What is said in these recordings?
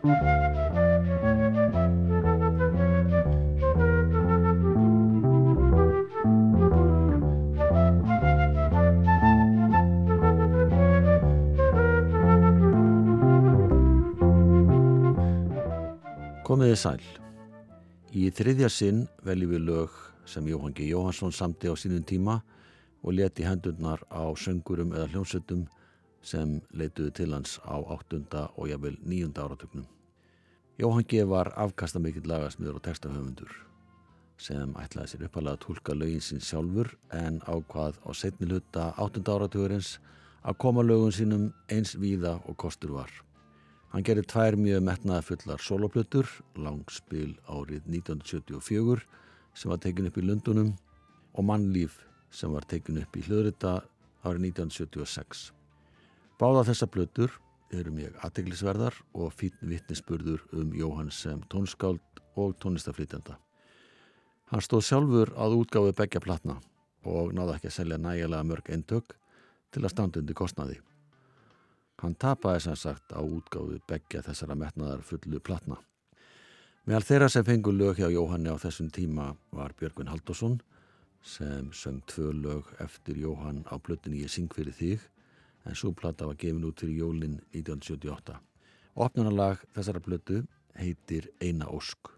Komiði sæl. Í þriðja sinn veljum við lög sem Jóhann G. Jóhansson samti á sínum tíma og leti hendurnar á söngurum eða hljómsöldum sem leituðu til hans á 8. og jável 9. áratöknum. Jóhann G. var afkasta mikill lagasmiður og textaföfundur sem ætlaði sér uppalega að tólka lögin sín sjálfur en ákvað á setni hluta 8. áratökurins að koma lögun sínum eins víða og kostur var. Hann gerir tvær mjög metnaða fullar soloplötur, langspil árið 1974 sem var tekin upp í Lundunum og Mannlíf sem var tekin upp í Hlöðrita árið 1976. Báða þessa plötur eru mjög aðteglisverðar og fítn vittnisspurður um Jóhann sem tónskáld og tónistaflýtjanda. Hann stóð sjálfur að útgáfi begja platna og náða ekki að selja nægilega mörg eintök til að standa undir kostnaði. Hann tapaði sem sagt á útgáðu begja þessara metnaðar fullu platna. Meðal þeirra sem fengur lög hjá Jóhanni á þessum tíma var Björgvin Haldásson sem söng tvö lög eftir Jóhann á blöttinni Ég syng fyrir þig en svo platta var gefin út fyrir jólinn 1978. Opnunarlag þessara blöttu heitir Eina Ósk.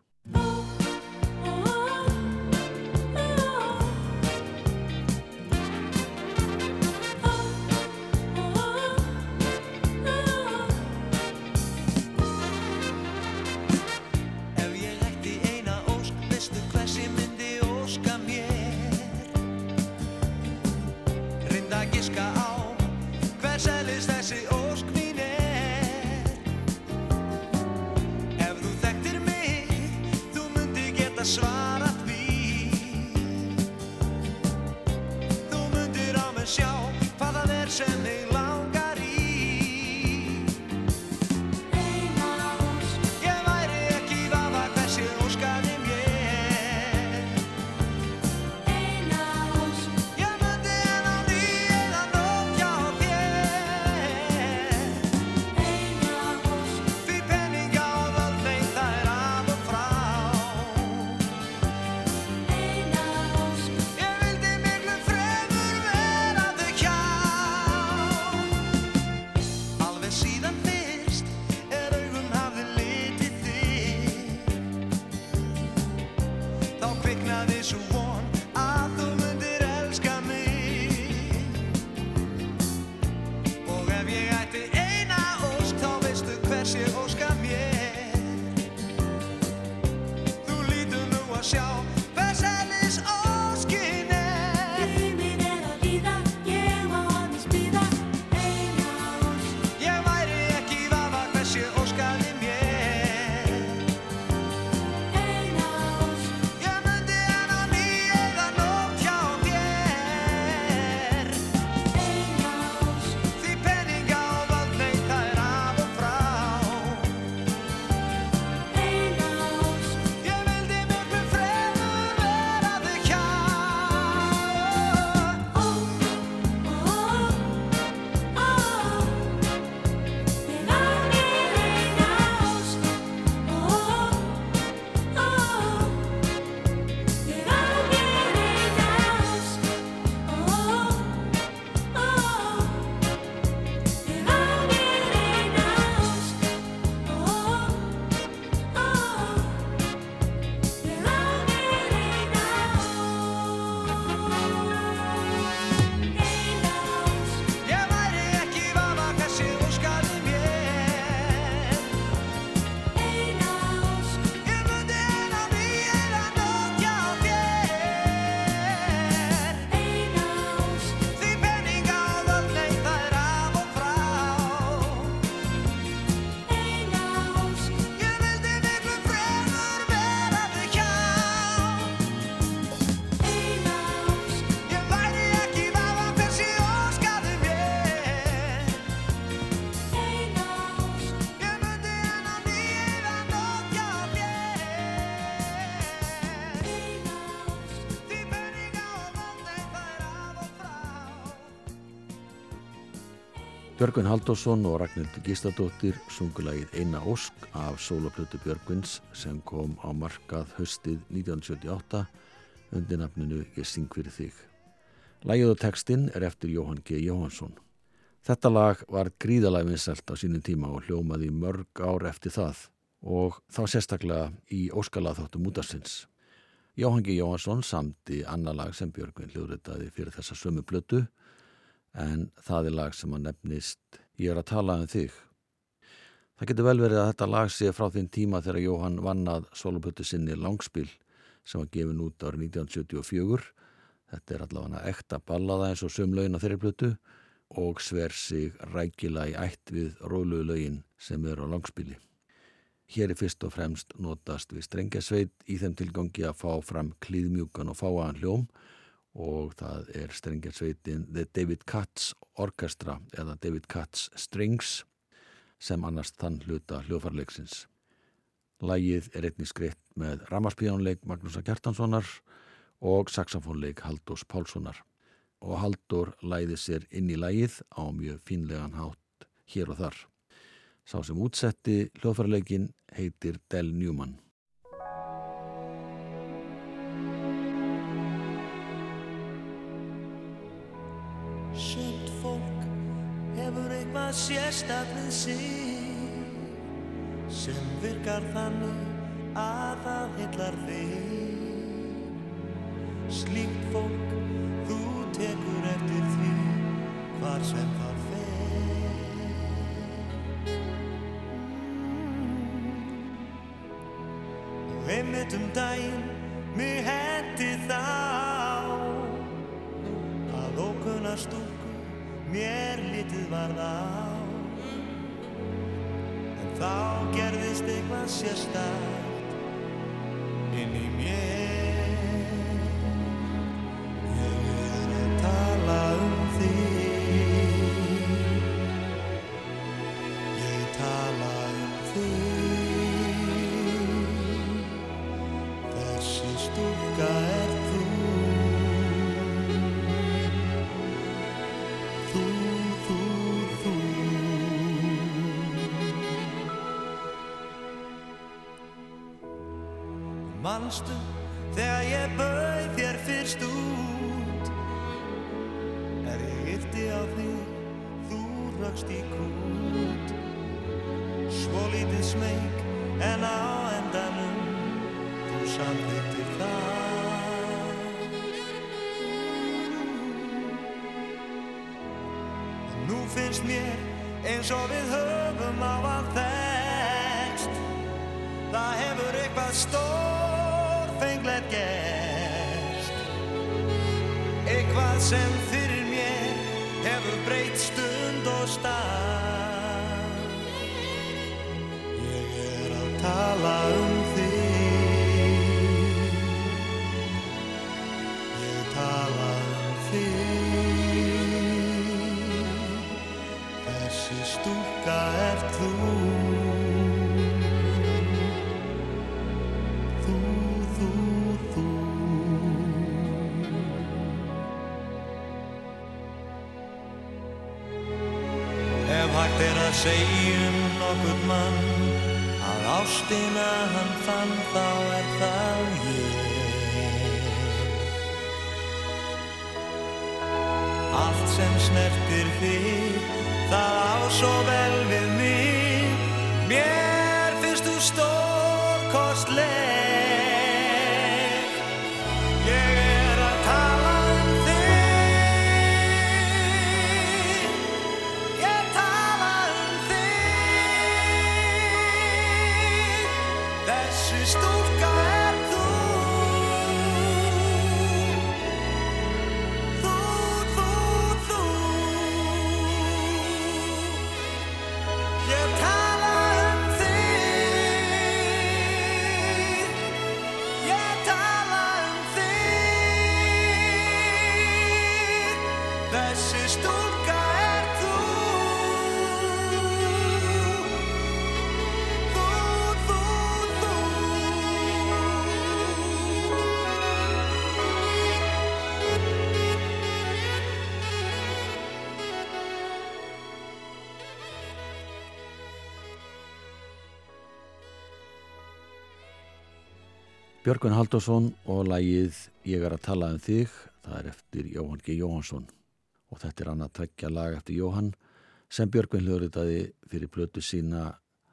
Björgvin Haldásson og Ragnhildur Gístadóttir sungulagið Eina Ósk af soloplötu Björgvins sem kom á markað höstið 1978 undir nafninu Ég syng fyrir þig. Lægið og textin er eftir Jóhann G. Jóhansson. Þetta lag var gríðalega vinsalt á sínum tíma og hljómaði mörg ár eftir það og þá sérstaklega í óskalaþáttum útastins. Jóhann G. Jóhansson samti annar lag sem Björgvin hljóðritaði fyrir þessa sömu blötu en það er lag sem að nefnist Ég er að tala um þig. Það getur vel verið að þetta lag sé frá þinn tíma þegar Jóhann vannað solopötu sinni Langspil sem var gefin út árið 1974. Þetta er allavega ekta ballaða eins og sömlaugin á þeirri plötu og sver sig rækila í ætt við róluðu laugin sem eru á Langspili. Hér er fyrst og fremst notast við strengjasveit í þeim tilgangi að fá fram klíðmjúkan og fáaðan hljóm og það er strengjarsveitin The David Katz Orkestra eða David Katz Strings sem annars þann hluta hljófarleiksins. Lægið er einnig skreitt með ramarspíjónleik Magnúsa Kjartanssonar og saxofónleik Haldós Pálssonar og Haldur læði sér inn í lægið á mjög finlegan hátt hér og þar. Sá sem útsetti hljófarleikin heitir Del Newman. Eitthvað sérstaklega sig sem virkar þannig að það hillar þig. Slíkt fólk þú tekur eftir því hvar sem það fer. Og einmitt um daginn mig hendi þá að ókunna stúku mér litið var þá þá gerðist eitthvað sérstært inn í mér Manstu þegar ég bauð þér fyrst út? Er ég yrti á þig, þú rögst í kút. Svo lítið smeg en á endanum Þú samþyktir það. Nú finnst mér eins og við höfum á að þekst Það hefur eitthvað stórfenglet gerst Eitthvað sem fyrir mér hefur breytt Allt sem snertir þig það á svo vel við mig. Mér finnst þú stórkostleg Björgvin Haldursson og lægið Ég er að tala um þig, það er eftir Jóhann G. Jóhansson og þetta er annað tveggja lag eftir Jóhann sem Björgvin hljóðritaði fyrir blötu sína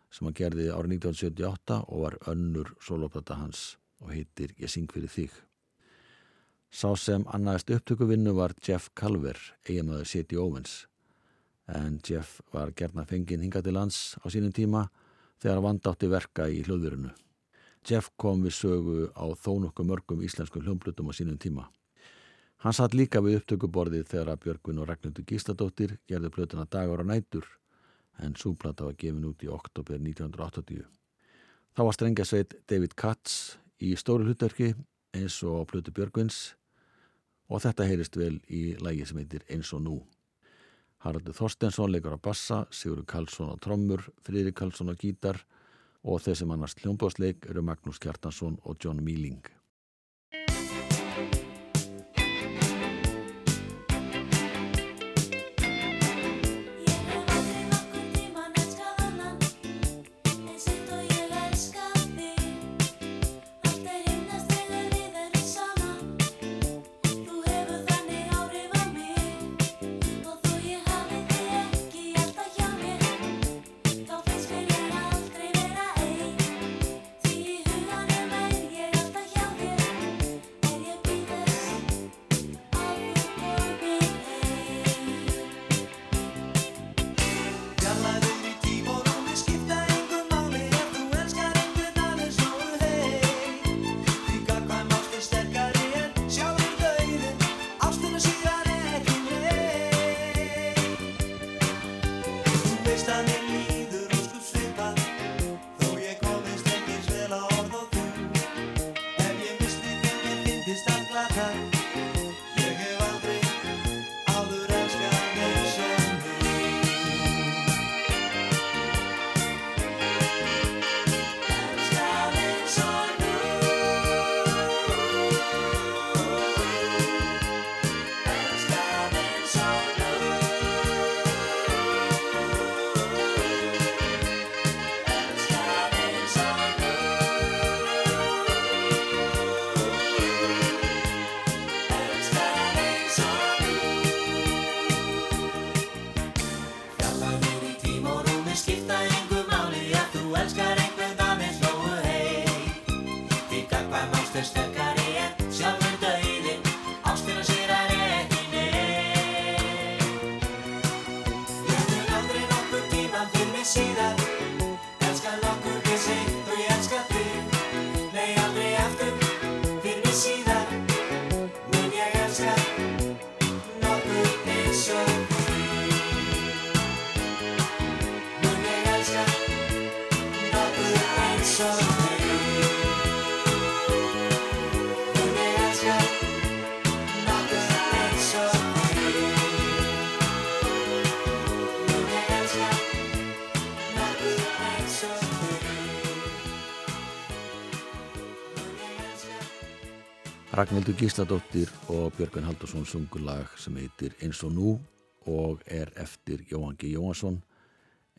sem hann gerði árið 1978 og var önnur soloplata hans og heitir Ég syng fyrir þig. Sá sem annaðist upptökuvinnu var Jeff Calver, eiginmaður Seti Owens en Jeff var gerna fenginn hinga til lands á sínum tíma þegar hann vandátti verka í hljóðverinu. Jeff kom við sögu á þó nokkuð mörgum íslensku hljómblutum á sínum tíma. Hann satt líka við upptökuborðið þegar að Björgvin og Ragnhildur Gísladóttir gerði plötuna dagar og nætur en súplata var gefin út í oktober 1980. Þá var strengasveit David Katz í stóru hlutverki eins og plötu Björgvins og þetta heyrist vel í lægi sem heitir Eins og nú. Haraldur Þorstensson leikur á bassa, Sigurður Karlsson á trommur, Frýri Karlsson á gítar og þeir sem annars hljómbásleik eru Magnús Kjartansson og John Mealing. Ragnhildur Gísladóttir og Björgun Haldursson sungur lag sem heitir Eins og nú og er eftir Jóhann G. Jóhansson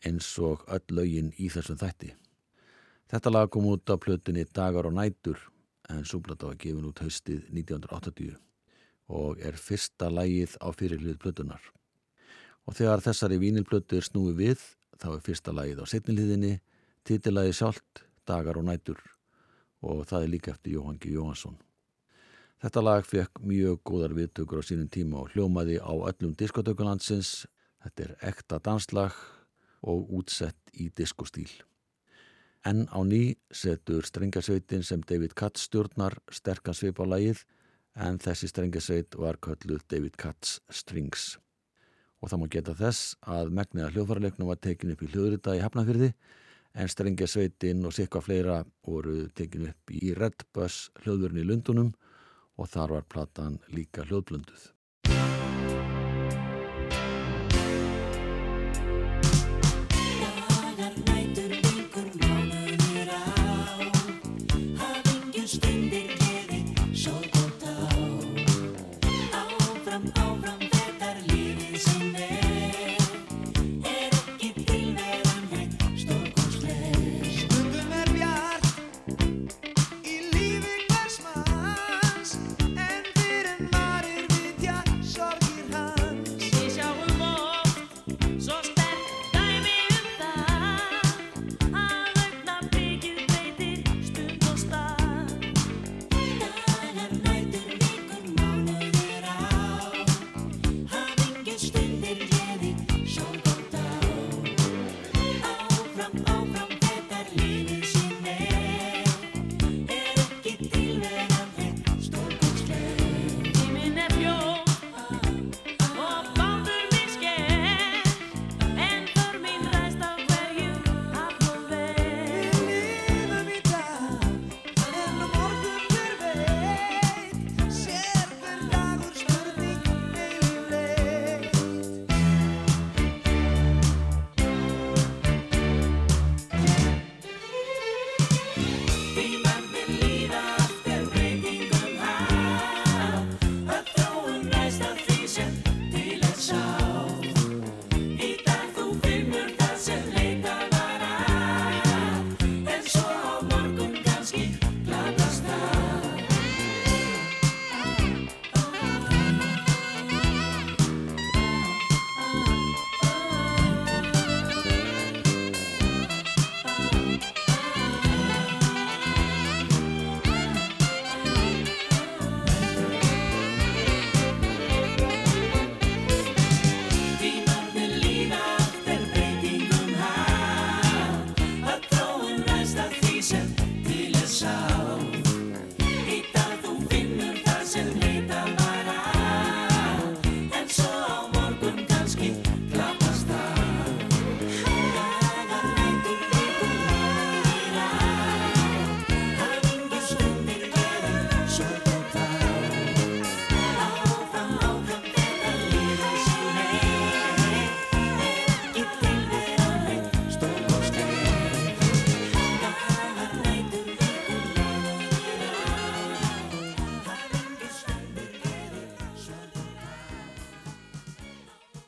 eins og öll lögin í þessum þætti. Þetta lag kom út á plötunni Dagar og nætur en súblata var gefin út haustið 1980 og er fyrsta lagið á fyrirlið plötunar. Og þegar þessari vínilplötu er snúi við þá er fyrsta lagið á setniliðinni, titillagi sjálft Dagar og nætur og það er líka eftir Jóhann G. Jóhansson. Þetta lag fekk mjög góðar viðtökur á sínum tíma og hljómaði á öllum diskotökulandsins. Þetta er ekta danslag og útsett í diskostíl. En á ný setur strengasveitin sem David Katz stjórnar sterkan svip á lagið en þessi strengasveit var kölluð David Katz Strings. Og það má geta þess að megniða hljóðfæralegnum var tekin upp í hljóðrita í Hafnafyrði en strengasveitin og sikka fleira voru tekin upp í Redbus hljóðurinn í Lundunum og þar var platan líka hljóðblönduð.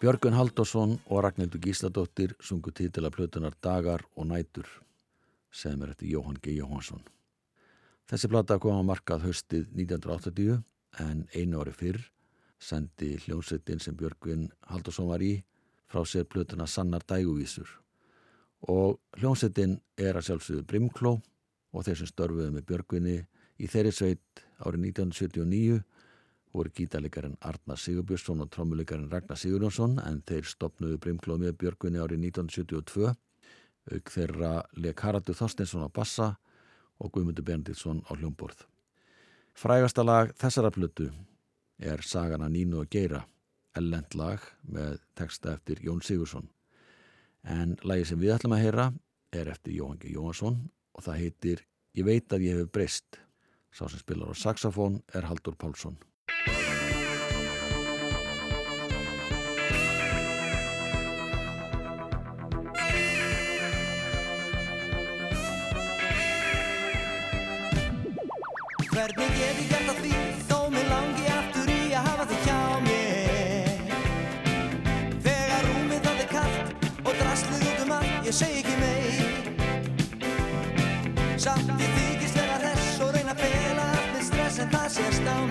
Björgun Haldursson og Ragnhildur Gísladóttir sungu títila plötunar Dagar og nætur sem er eftir Jóhann G. Jóhansson. Þessi plata kom á markað höstið 1980 en einu ári fyrr sendi hljómsveitin sem Björgun Haldursson var í frá sér plötuna Sannar dæguvísur og hljómsveitin er að sjálfsögðu Brimkló og þeir sem störfuðu með Björgunni í þeirri sveit árið 1979 voru gítalegarinn Arnar Sigurbjörnsson og trommulegarinn Ragnar Sigurjónsson en þeir stopnuðu Brimkló með Björgunni árið 1972 auk þeirra leik Haraldur Þorsteinsson á bassa og Guðmundur Bendilsson á hljómborð. Frægasta lag þessara plötu er Sagana Nínu og Geira, ellend lag með texta eftir Jón Sigursson. En lagi sem við ætlum að heyra er eftir Jóhann G. Jóhansson og það heitir Ég veit að ég hef breyst. Sá sem spilar á saxofón er Haldur Pálsson. gestão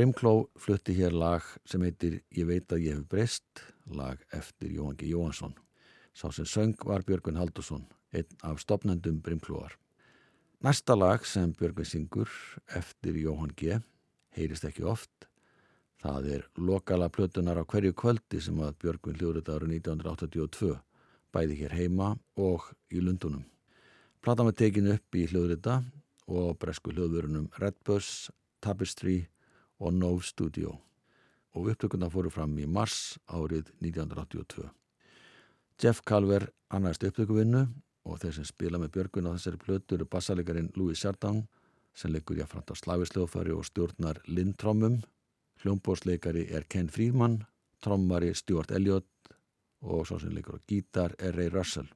Brimkló flutti hér lag sem heitir Ég veit að ég hef breyst, lag eftir Jóhann G. Jóhansson. Sá sem söng var Björgun Haldursson, einn af stopnendum Brimklóar. Næsta lag sem Björgun syngur eftir Jóhann G. heyrist ekki oft. Það er lokala plötunar á hverju kvöldi sem að Björgun hljóður árið 1982, bæði hér heima og í Lundunum. Platan var tekin upp í hljóðrita og bresku hljóðurunum Redbus, Tapestry og Nove Studio og upptökuna fóru fram í mars árið 1982. Jeff Calver annaðist upptökuvinnu og þeir sem spila með Björgun á þessari plötu eru bassalegarin Louis Chardin sem leikur jáfnframt á slavisljóðfari og stjórnar Lindtrommum. Hljómbósleikari er Ken Friedman, trommari Stuart Elliott og svo sem leikur á gítar er Ray Russell.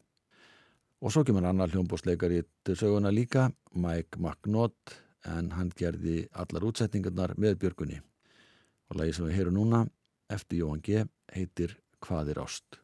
Og svo kemur annar hljómbósleikari til söguna líka, Mike McNaught, en hann gerði allar útsetningarnar með Björgunni. Og lagi sem við heyrum núna, eftir Jóhann G., heitir Hvað er ást?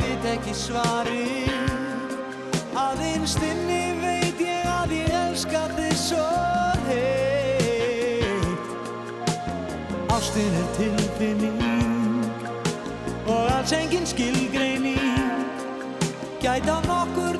Veit ekki svarið Að innstinni veit ég að ég elska þig svo heitt Ástin er tilfinning Og alls engin skilgreining Gæta nokkur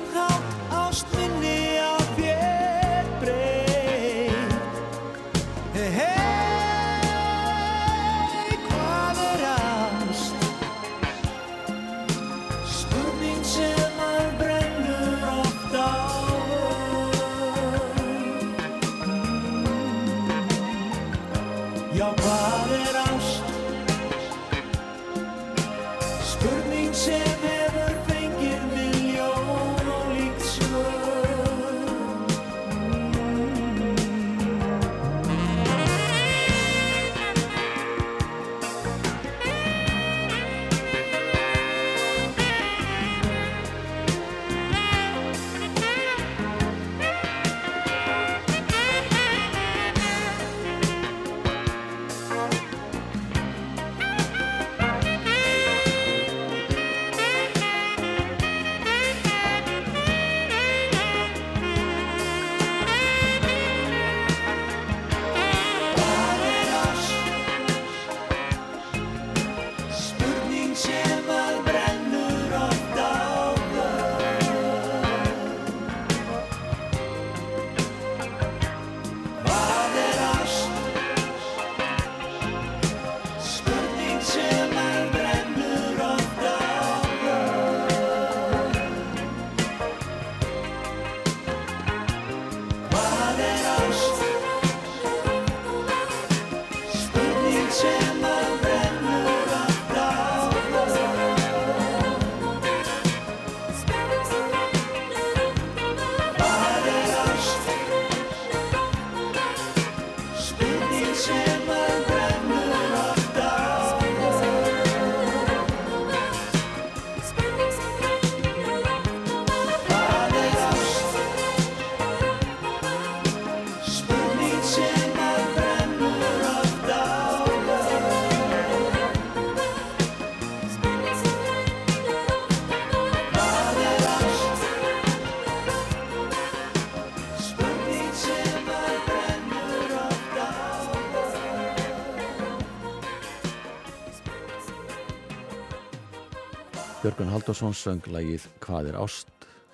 Björgun Haldursson söng lagið Hvað er ást?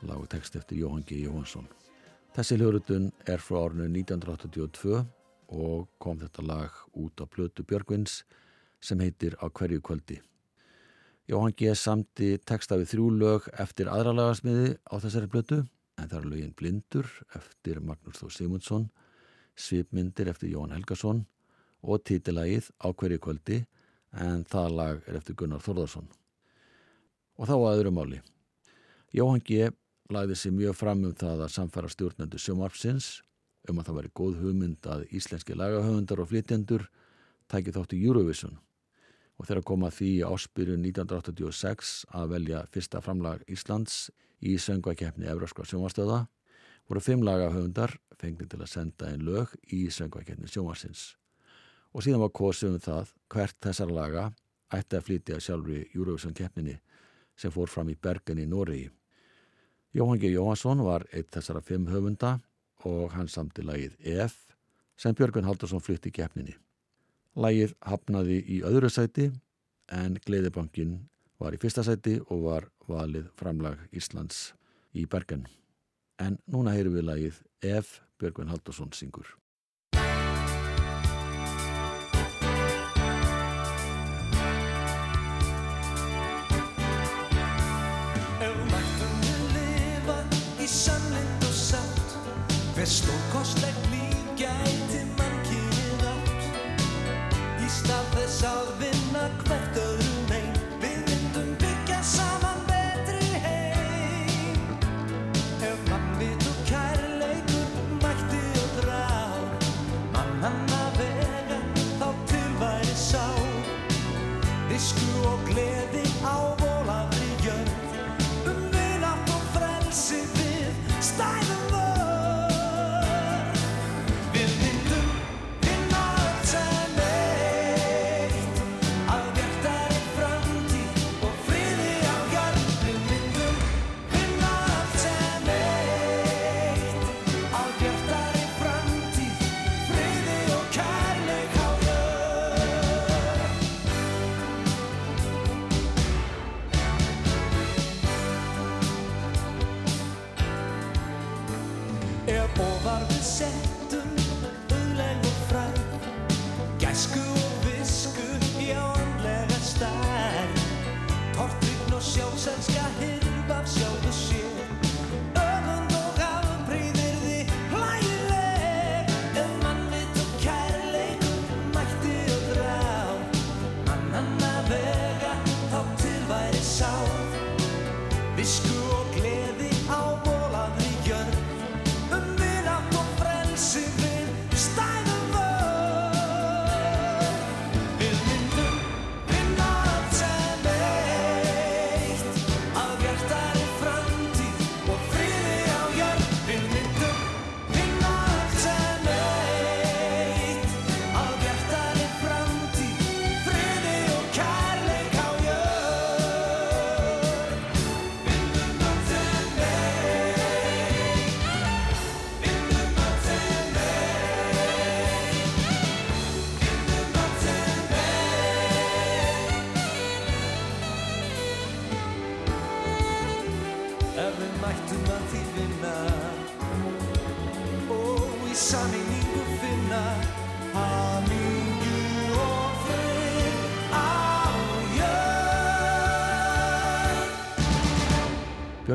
Lagu text eftir Jóhann G. Jóhansson. Þessi hljóðrutun er frá árinu 1982 og kom þetta lag út á plötu Björgvins sem heitir Á hverju kvöldi. Jóhann G. samti texta við þrjú lög eftir aðra lagasmiði á þessari plötu en það er lögin Blindur eftir Magnús Þó Simundsson, Svipmyndir eftir Jóhann Helgason og títilagið Á hverju kvöldi en það lag er eftir Gunnar Þórðarsson. Og þá að öðru máli. Jóhann G. lagði sér mjög fram um það að samfæra stjórnendu sjómarpsins um að það væri góð hugmynd að íslenski lagahöfundar og flytjendur tæki þátt í Eurovision og þeirra koma því áspyrjun 1986 að velja fyrsta framlag Íslands í söngvakeppni Evróskva sjómarstöða voru fimm lagahöfundar fengni til að senda einn lög í söngvakeppni sjómarsins og síðan var kosið um það hvert þessar laga ætti að flytja sjálfur í Eurovision keppninni sem fór fram í Bergen í Nóri Jóhann G. Jóhansson var eitt þessara fimm höfunda og hann samti lagið EF sem Björgun Haldursson flytti í keppninni. Lagið hafnaði í öðru sæti en Gleiðibankin var í fyrsta sæti og var valið framlag Íslands í Bergen. En núna heyrum við lagið EF Björgun Haldursson syngur. Hver stórkostlegt líf gæti mannkynið átt. Í stað þess að vinna hvert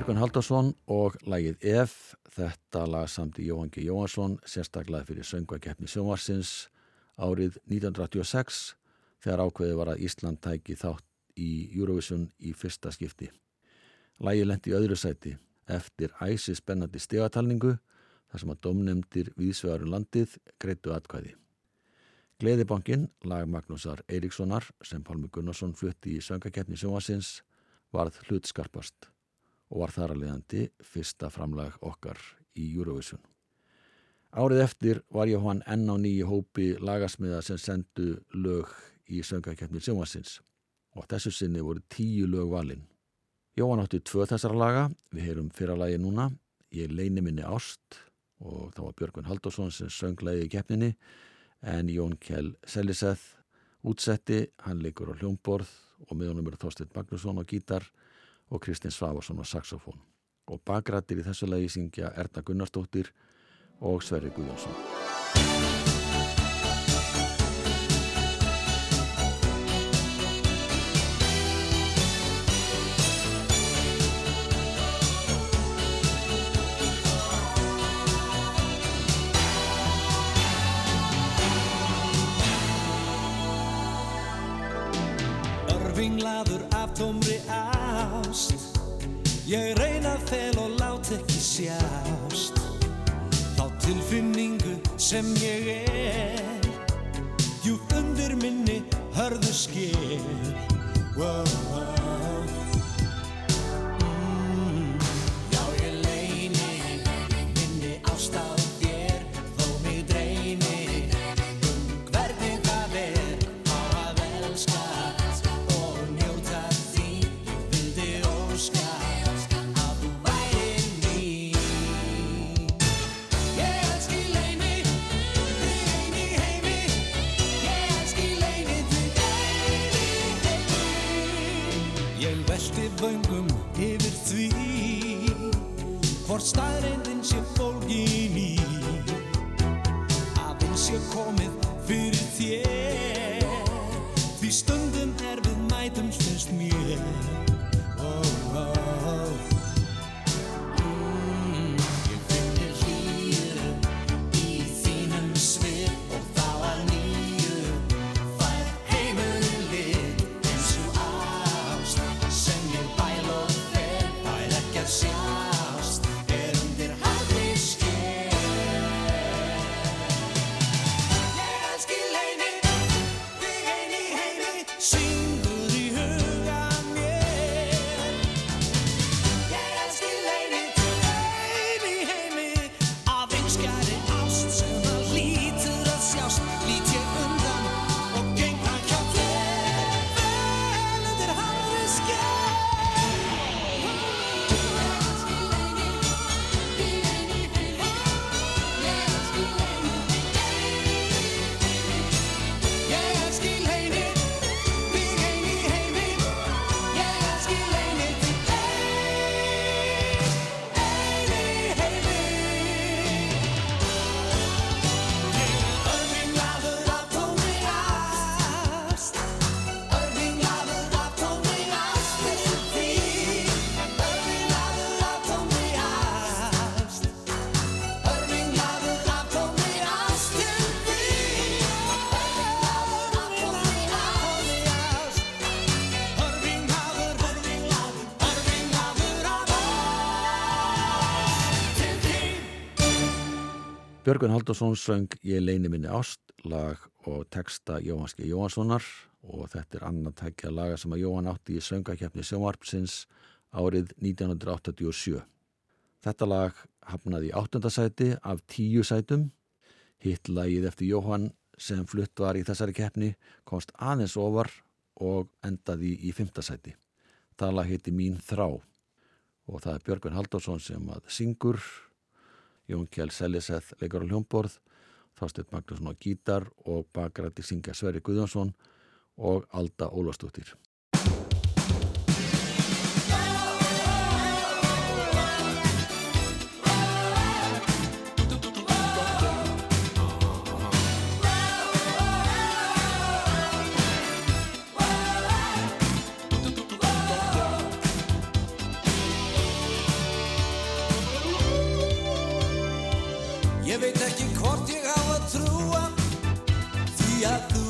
Björgun Haldursson og lagið EF, þetta lag samt í Jóhann G. Jóhansson, sérstaklega fyrir söngvakeppni sjónvarsins árið 1986 þegar ákveðið var að Ísland tæki þátt í Eurovision í fyrsta skipti. Lagið lendi í öðru sæti eftir æsi spennandi stegatalningu þar sem að domnemdir viðsvegarum landið greittu atkvæði. Gleðibankin, lag Magnúsar Eiríkssonar sem Pálmi Gunnarsson flutti í söngakeppni sjónvarsins varð hlutskarpast og var þar að leiðandi fyrsta framlag okkar í Eurovision. Árið eftir var ég hann enn á nýju hópi lagasmiða sem sendu lög í söngakeppni sjónvarsins og þessu sinni voru tíu lög valinn. Jóhann átti tvö þessara laga, við heyrum fyrra lagi núna, ég leini minni ást og það var Björgvin Haldursson sem söng lagið í keppninni. En Jón Kjell Seliseth útsetti, hann leikur á hljómborð og með honum eru Þorstein Magnússon á gítar og Kristinn Svafarsson á saxofón. Og bakrættir í þessu lagi syngja Erna Gunnarsdóttir og Sverri Guðjónsson. Sem ég er Djúpt undir minni hörðu sker wow. Vöngum yfir því hvort staðreindin sé fólgin í. Að eins sé komið fyrir þér Björgun Haldursson söng Ég leini minni ást, lag og texta Jóhanski Jóhanssonar og þetta er annað tækja laga sem að Jóhann átti í söngakefni sjónvarpsins árið 1987. Þetta lag hafnaði í áttundasæti af tíu sætum. Hitt lagið eftir Jóhann sem flutt var í þessari keppni komst aðeins ofar og endaði í fymtasæti. Það lag heiti Mín þrá og það er Björgun Haldursson sem að syngur Jón Kjell Seljeseth leikar á hljómborð, Þorsteinn Magnússon á gítar og bakrætti syngja Sverri Guðjónsson og Alda Ólafsdóttir. Veit ekki hvort ég á að trúa Því að þú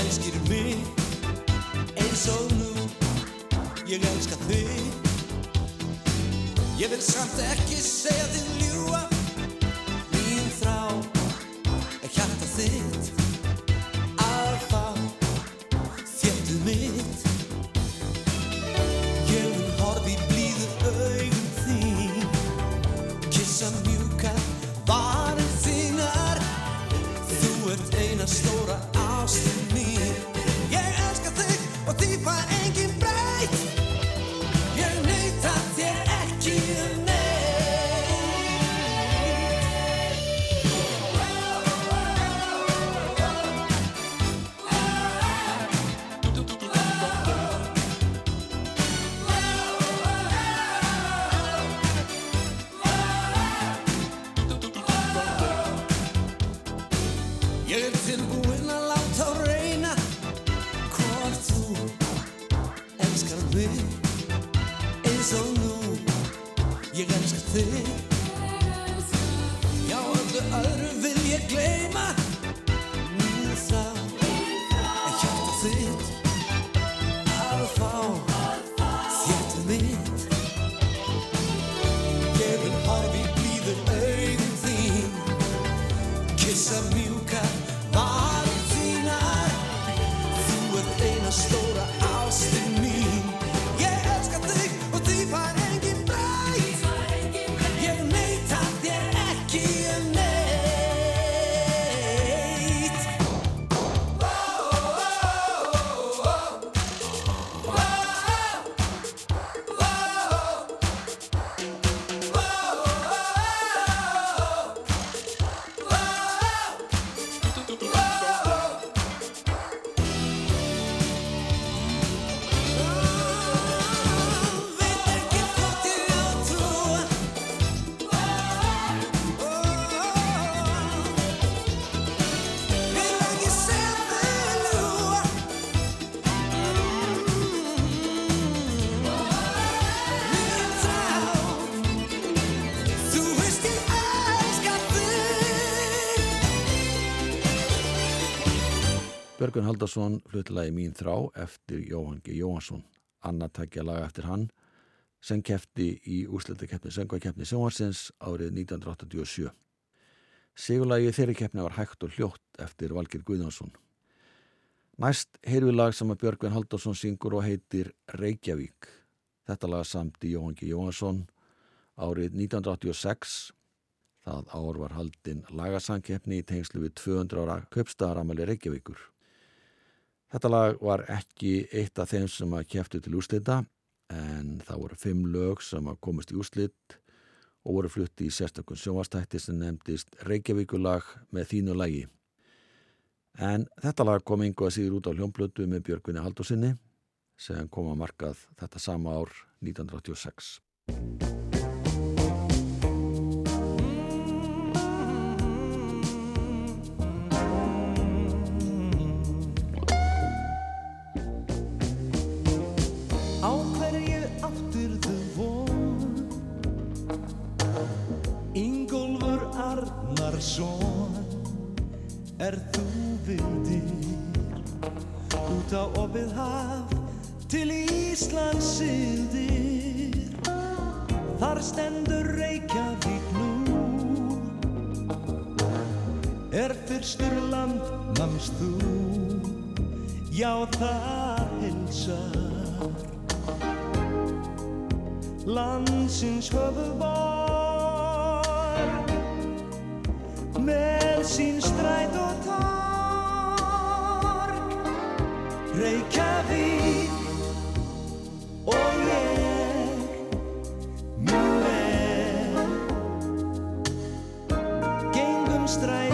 elskir mig eins og nú. Ég elska þig. Ég vil samt ekki segja þig ljúa submit. Haldarsson fluttilagi Mín þrá eftir Jóhann G. Jóhansson. Annað takja lag eftir hann sem kefti í úrslutakeppni söngvakeppni sjóhansins árið 1987. Sigurlagi þeirri keppni var hægt og hljótt eftir Valgir Guðjónsson. Næst heyrðu lag sem að Björgvin Haldarsson syngur og heitir Reykjavík. Þetta lag samt í Jóhann G. Jóhansson árið 1986. Það ár var haldinn lagasangkeppni í tengslu við 200 ára köpstaðaramali Reykjavíkur. Þetta lag var ekki eitt af þeim sem að keftu til úslita en það voru fimm lög sem að komast í úslit og voru flutti í sérstakun sjónvastætti sem nefndist Reykjavíkulag með þínu lagi. En þetta lag kom einhvað síður út á hljómblötu með Björgvinni Haldursinni sem kom að markað þetta sama ár 1986. Arnarsson Er þú vildir Út á opið haf Til Íslands sildir Þar stendur Reykjavík nú. Er fyrstur land namst þú? Já það hilsar Landsins höfuðborg Með sín stræt og torg Reykjavík. Og ég mjög vel Gengum strætin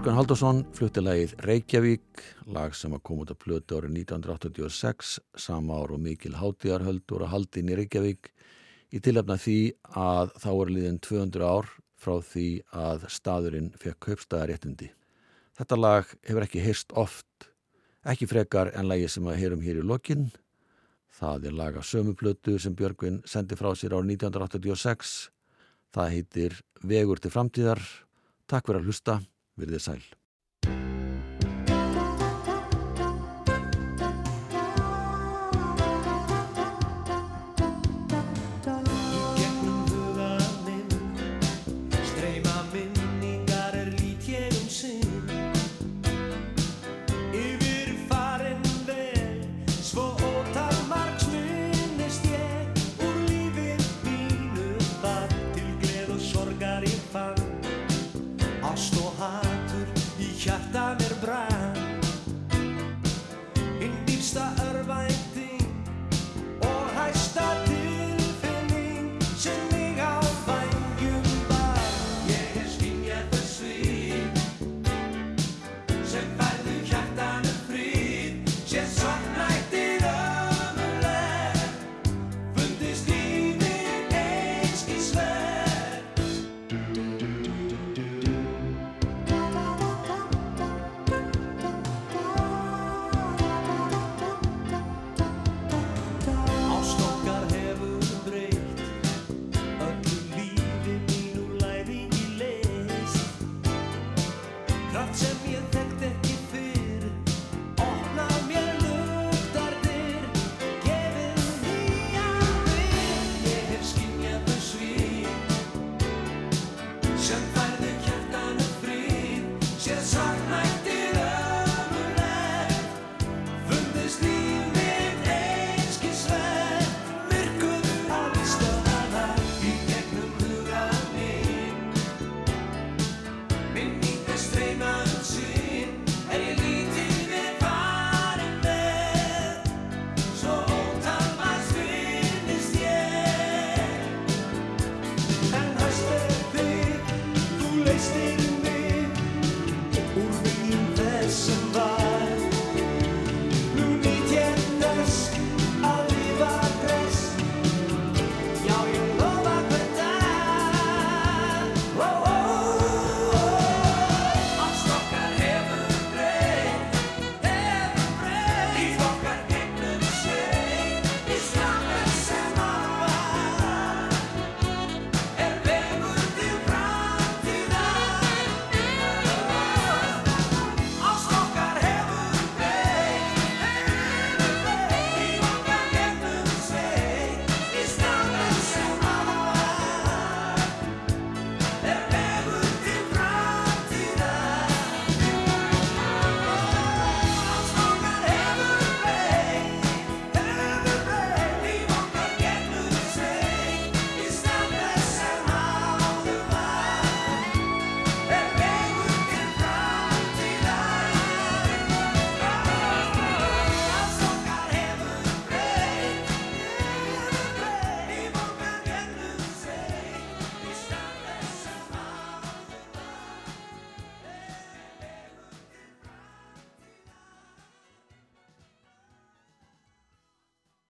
Björgun Haldursson flutti lagið Reykjavík, lag sem að koma út af plötu árið 1986, sama ár og mikil hátíðarhöldur að haldin í Reykjavík í tilöfna því að þá er liðin 200 ár frá því að staðurinn fekk kaupstæðaréttindi. Þetta lag hefur ekki heyrst oft, ekki frekar en lagi sem að heyrum hér í lokinn. Það er laga sömuplötu sem Björgvin sendi frá sér árið 1986. Það heitir Vegur til framtíðar. Takk fyrir að hlusta. Verðið sæl.